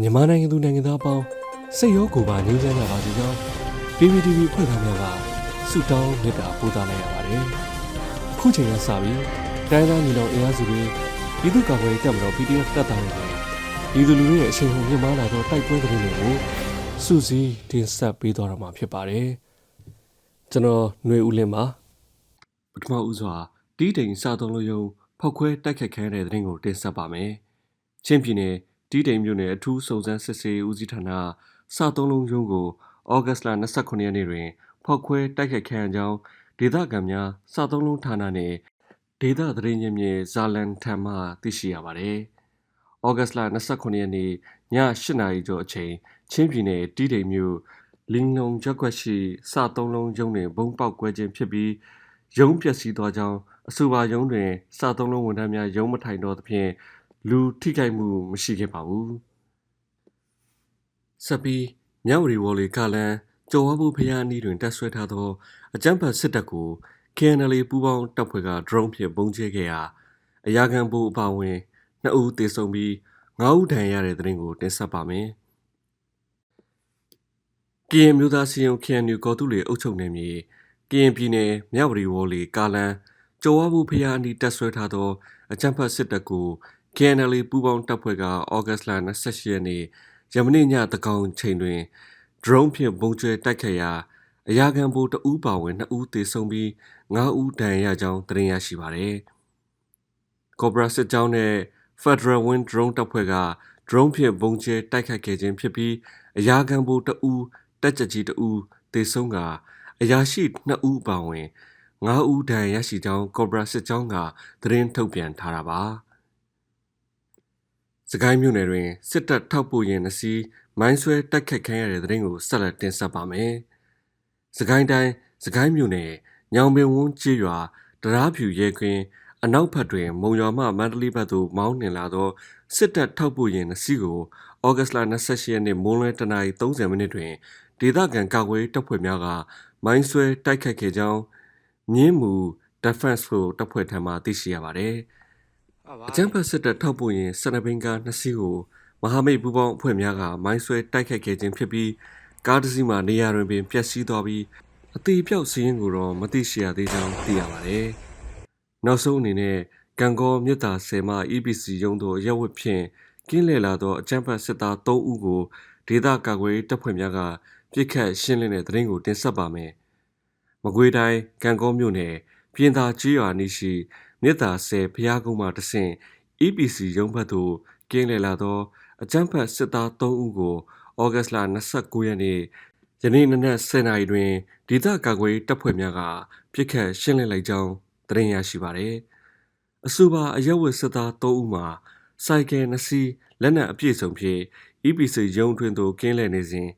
မြန်မာနိုင်ငံသူနိုင်ငံသားအပေါင်းစိတ်ရောကိုယ်ပါငြိမ်းချမ်းကြပါစေကြောင်း PPTV ဖွဲ့သားများကဆုတောင်းမေတ္တာပို့သလိုက်ရပါတယ်။အခုချိန်ကစပြီးတိုင်းသားညီနောင်အင်အားစုတွေပြည်သူ့ကာကွယ်ရေးတပ်မတော် PDF တပ်သားတွေနဲ့ပြည်သူလူထုရဲ့အချိန်ဟုန်မြင့်မားလာသောတိုက်ပွဲသတင်းတွေကိုစူးစီးတင်ဆက်ပေးသွားတော့မှာဖြစ်ပါတယ်။ကျွန်တော်ຫນွေဦးလင်းပါပထမဦးစွာတီးတိန်စသုံးလို့ယုံဖောက်ခွဲတိုက်ခတ်ခဲတဲ့သတင်းကိုတင်ဆက်ပါမယ်။ချင်းပြည်နယ် တီးတိမ်မြို့နယ်အထူးစုံစမ်းစစ်ဆေးဦးစီးဌာနစသုံးလုံးရုံးကိုဩဂတ်လ29ရက်နေ့တွင်ဖောက်ခွဲတိုက်ခိုက်ခံရကြောင်းဒေသခံများစသုံးလုံးဌာနနှင့်ဒေသသတင်းရင်းမြစ်ဇာလန်ထံမှသိရှိရပါသည်။ဩဂတ်လ29ရက်နေ့ည8နာရီကျော်အချိန်ချင်းပြည်နယ်တီးတိမ်မြို့လင်းလုံရက်ွက်ရှိစသုံးလုံးရုံးတွင်ဘုံပေါက်ကွဲခြင်းဖြစ်ပြီးရုံးပျက်စီးသွားကြောင်းအဆိုပါရုံးတွင်စသုံးလုံးဝန်ထမ်းများရုံးမထိုင်တော့သဖြင့် လူထိခိုက်မှုမရှိခဲ့ပါဘူး။ဆက်ပြီးမြဝတီဝေါ်လီကလန်ကျော်ဝဘုဖျားနီးတွင်တက်ဆွဲထားသောအကြမ်းဖက်စစ်တပ်ကို KNL ပူးပေါင်းတပ်ဖွဲ့က drone ဖြင့်ပုံကျဲခဲ့ရာအရာခံဘူအပါဝင်နှစ်ဦးသေဆုံးပြီးငါးဦးဒဏ်ရာရတဲ့တဲ့ရင်ကိုတင်ဆက်ပါမယ်။ကရင်မျိုးသားစီယုံ KNU ကော်တူလေအုပ်ချုပ်နေမြေကရင်ပြည်နယ်မြဝတီဝေါ်လီကာလန်ကျော်ဝဘုဖျားအနီးတက်ဆွဲထားသောအကြမ်းဖက်စစ်တပ်ကို KNL ပူးပေါင်းတပ်ဖွဲ့ကဩဂတ်လ28ရက်နေ့ယမနေ့ညတကောင်ချိန်တွင် drone ဖြင့်ပုံကျဲတိုက်ခတ်ရာအရာခံဘိုးတဦးပါဝင်2ဦးသေဆုံးပြီး9ဦးဒဏ်ရာရကြောင်းသတင်းရရှိပါသည်။ Cobra စစ်ကြောင်းနဲ့ Federal Wind Drone တပ်ဖွဲ့က drone ဖြင့်ပုံကျဲတိုက်ခတ်ခဲ့ခြင်းဖြစ်ပြီးအရာခံဘိုးတဦးတက်ကြကြီးတဦးသေဆုံးကအရာရှိ2ဦးပါဝင်9ဦးဒဏ်ရာရရှိကြောင်း Cobra စစ်ကြောင်းကသတင်းထုတ်ပြန်ထားတာပါ။ စကိုင်းမြို့နယ်တွင်စစ်တပ်ထောက်ပို့ရင်နှစီမိုင်းဆွဲတိုက်ခတ်ခံရတဲ့တဲ့ရင်ကိုဆက်လက်တင်ဆက်ပါမယ်။စကိုင်းတိုင်းစကိုင်းမြို့နယ်ညောင်ပင်ဝန်းကျေးရွာတရားဖြူရဲခွင်အနောက်ဘက်တွင် မုံရွာမှမန္တလေးဘက်သို့မောင်းနှင်လာသောစစ်တပ်ထောက်ပို့ရင်နှစီကိုဩဂတ်လ28ရက်နေ့မိုးလွဲတနာရီ30မိနစ်တွင်ဒေသခံကာကွယ်တပ်ဖွဲ့များကမိုင်းဆွဲတိုက်ခတ်ခဲ့ကြောင်းမြင်းမူ Defense Force တပ်ဖွဲ့ထံမှသိရှိရပါသည်။ အကြမ်းဖက်စစ်တပ်ထောက်ပို့ရင်စနဘင်ကားနှစ်စီးကိုမဟာမိတ်ပူးပေါင်းအဖွဲ့များကမိုင်းဆွဲတိုက်ခိုက်ခဲ့ခြင်းဖြစ်ပြီးကားတစ်စီးမှာနေရာတွင်ပင်ပျက်စီးသွားပြီးအသေးပြောက်စီးရင်ကိုတော့မသိရှိရသေးကြောင်းသိရပါတယ်။နောက်ဆုံးအနေနဲ့ကံကောမြစ်တာဆယ်မ EPC ရုံးသို့ရက်ဝက်ဖြင့်ကင်းလည်လာသောအကြမ်းဖက်စစ်သား3ဦးကိုဒေသကာကွယ်တပ်ဖွဲ့များကပြစ်ခတ်ရှင်းလင်းတဲ့တရင်ကိုတင်ဆက်ပါမယ်။မကွေးတိုင်းကံကောမြို့နယ်ပြင်သာကြီးရွာနီးရှိ မြစ်တာဆယ်ဖျားကုန်းမှတဆင့် EPC ရုံးဘက်သို့ကင်းလည်လာသောအကြမ်းဖက်စစ်သား3ဦးကိုဩဂတ်လ29ရက်နေ့ယနေ့နနက်10:00နာရီတွင်ဒေသကာကွယ်တပ်ဖွဲ့များကပြစ်ခတ်ရှင်းလင်းလိုက်ကြောင်းသတင်းရရှိပါသည်။အဆိုပါအရက်ဝတ်စစ်သား3ဦးမှာစိုက်ကယ်2စီးလက်နက်အပြည့်စုံဖြင့် EPC ရုံးတွင်သို့ကင်းလည်နေစဉ်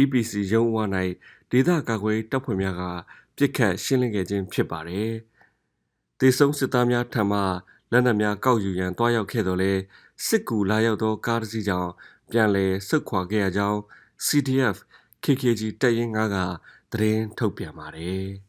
EPC ရုံးဝ၌ဒေသကာကွယ်တပ်ဖွဲ့များကပြစ်ခတ်ရှင်းလင်းခဲ့ခြင်းဖြစ်ပါတယ်။ တေဆုံးစစ်သားများထံမှလက်နက်များကောက်ယူရန်တွားရောက်ခဲ့တော်လဲစစ်ကူလာရောက်သောကားတစ်စီးကြောင့်ပြန်လည်ဆုတ်ခွာခဲ့ရကြောင်း CDF KKG တပ်ရင်း9ကသတင်းထုတ်ပြန်ပါတယ်။